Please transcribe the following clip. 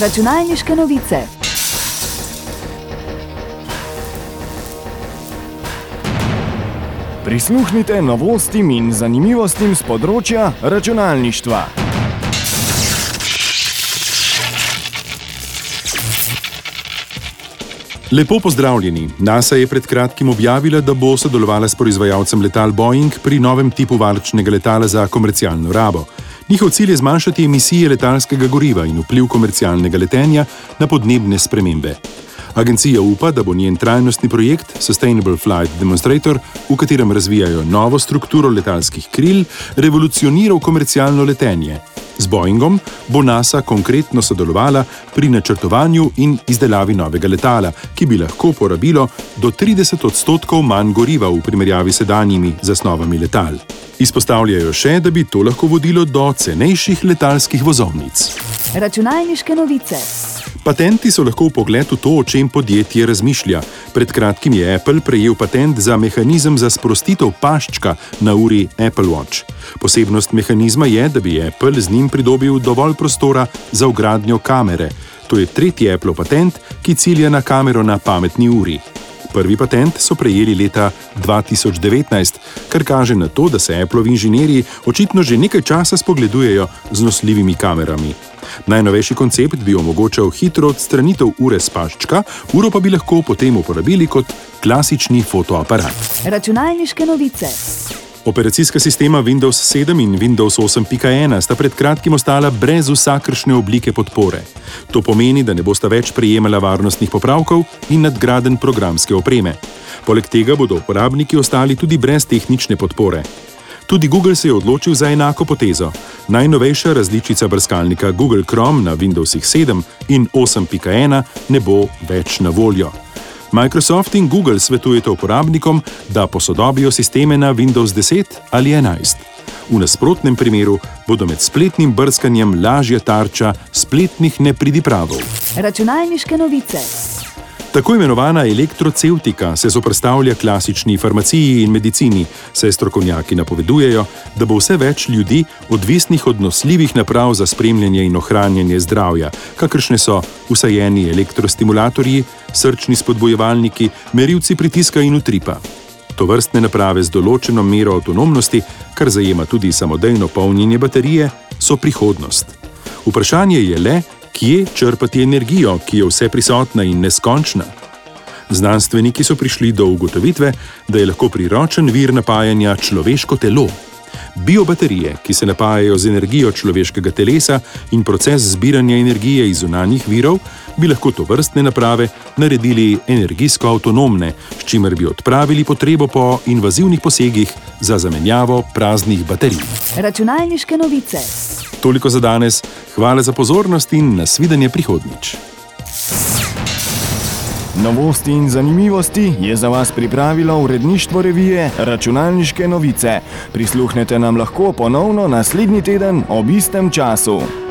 Računalniške novice. Prisluhnite novostim in zanimivostim z področja računalništva. Lepo pozdravljeni. NASA je pred kratkim objavila, da bo sodelovala s proizvajalcem letal Boeing pri novem tipu varčnega letala za komercialno rabo. Njihov cilj je zmanjšati emisije letalskega goriva in vpliv komercialnega letenja na podnebne spremembe. Agencija upa, da bo njen trajnostni projekt Sustainable Flight Demonstrator, v katerem razvijajo novo strukturo letalskih kril, revolucioniral komercialno letenje. Z Boeingom bo NASA konkretno sodelovala pri načrtovanju in izdelavi novega letala, ki bi lahko porabilo do 30 odstotkov manj goriva v primerjavi s sedanjimi zasnovami letal. Izpostavljajo še, da bi to lahko vodilo do cenejših letalskih vozovnic. Računalniške novice. Patenti so lahko pogled v to, o čem podjetje razmišlja. Pred kratkim je Apple prejel patent za mehanizem za sprostitev paščka na uri Apple Watch. Posebnost mehanizma je, da bi Apple z njim pridobil dovolj prostora za ugradnjo kamere. To je tretji Apple patent, ki cilja na kamero na pametni uri. Prvi patent so prejeli leta 2019, kar kaže na to, da se Apple inženirji očitno že nekaj časa spogledujejo z nosljivimi kamerami. Najnovejši koncept bi omogočal hitro odstranitev ure z paščka, uro pa bi lahko potem uporabili kot klasični fotoaparat. Računalniške novice. Operacijska sistema Windows 7 in Windows 8.1 sta pred kratkim ostala brez vsakršne oblike podpore. To pomeni, da ne bosta več prejemala varnostnih popravkov in nadgraden programske opreme. Poleg tega bodo uporabniki ostali tudi brez tehnične podpore. Tudi Google se je odločil za enako potezo. Najnovejša različica brskalnika Google Chrome na Windowsih 7 in 8.1 ne bo več na voljo. Microsoft in Google svetujeta uporabnikom, da posodobijo sisteme na Windows 10 ali 11. V nasprotnem primeru bodo med spletnim brskanjem lažja tarča spletnih nepridipravov. Računalniške novice. Tako imenovana elektroceutika se zoprstavlja klasični farmaciji in medicini, saj strokovnjaki napovedujejo, da bo vse več ljudi odvisnih od nosljivih naprav za spremljanje in ohranjanje zdravja, kakršne so usajeni elektrostimulatorji, srčni spodbojevalniki, merilci pritiska in utripa. To vrstne naprave z določeno mero avtonomnosti, kar zajema tudi samodejno polnjenje baterije, so prihodnost. Vprašanje je le, kje črpati energijo, ki je vse prisotna in neskončna. Znanstveniki so prišli do ugotovitve, da je lahko priročen vir napajanja človeško telo. Biobaterije, ki se napajajo z energijo človeškega telesa in proces zbiranja energije iz zunanjih virov, bi lahko to vrstne naprave naredili energijsko avtonomne, s čimer bi odpravili potrebo po invazivnih posegih za zamenjavo praznih baterij. Računalniške novice. Toliko za danes, hvala za pozornost in nasvidenje prihodnjič. Novosti in zanimivosti je za vas pripravilo uredništvo revije Računalniške novice. Prisluhnete nam lahko ponovno naslednji teden ob istem času.